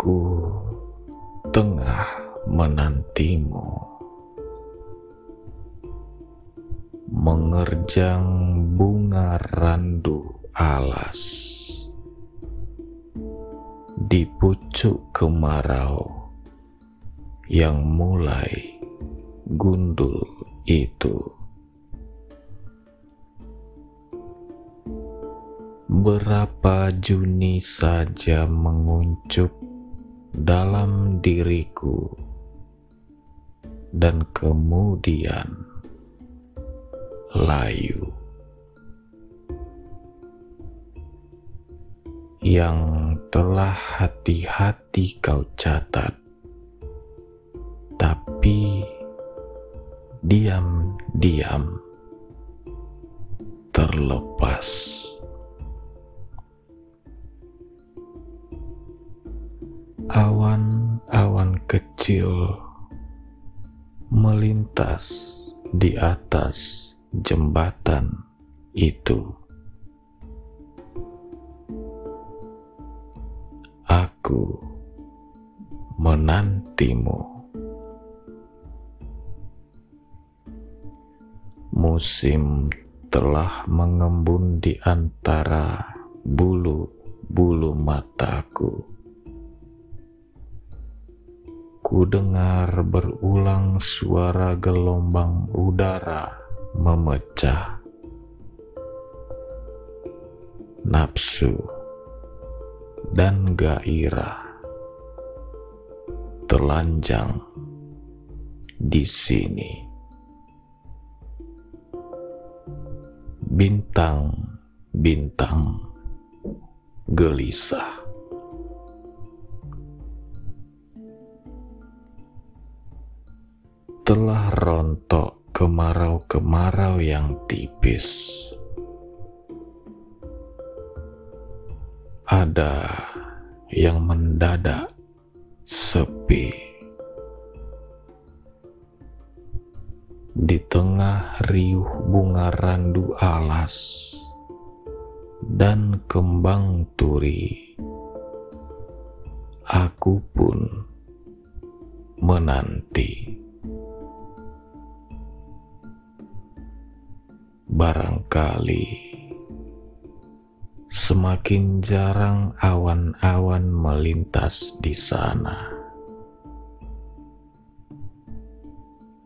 Aku tengah menantimu. Mengerjang bunga randu alas. Di pucuk kemarau Yang mulai gundul itu. Berapa Juni saja menguncup dalam diriku, dan kemudian layu yang telah hati-hati kau catat, tapi diam-diam terlepas. Kecil melintas di atas jembatan itu. Aku menantimu. Musim telah mengembun di antara bulu-bulu mataku dengar berulang suara gelombang udara memecah. Nafsu dan gairah telanjang di sini. Bintang-bintang gelisah. Kemarau-kemarau yang tipis. Ada yang mendadak sepi. Di tengah riuh bunga randu alas dan kembang turi, aku pun menanti. Barangkali. Semakin jarang awan-awan melintas di sana,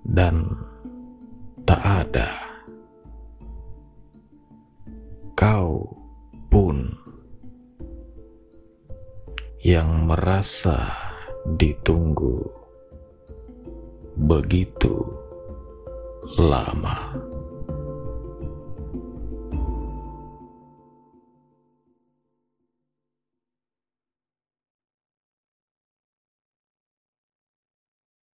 dan tak ada. Kau pun yang merasa ditunggu begitu lama.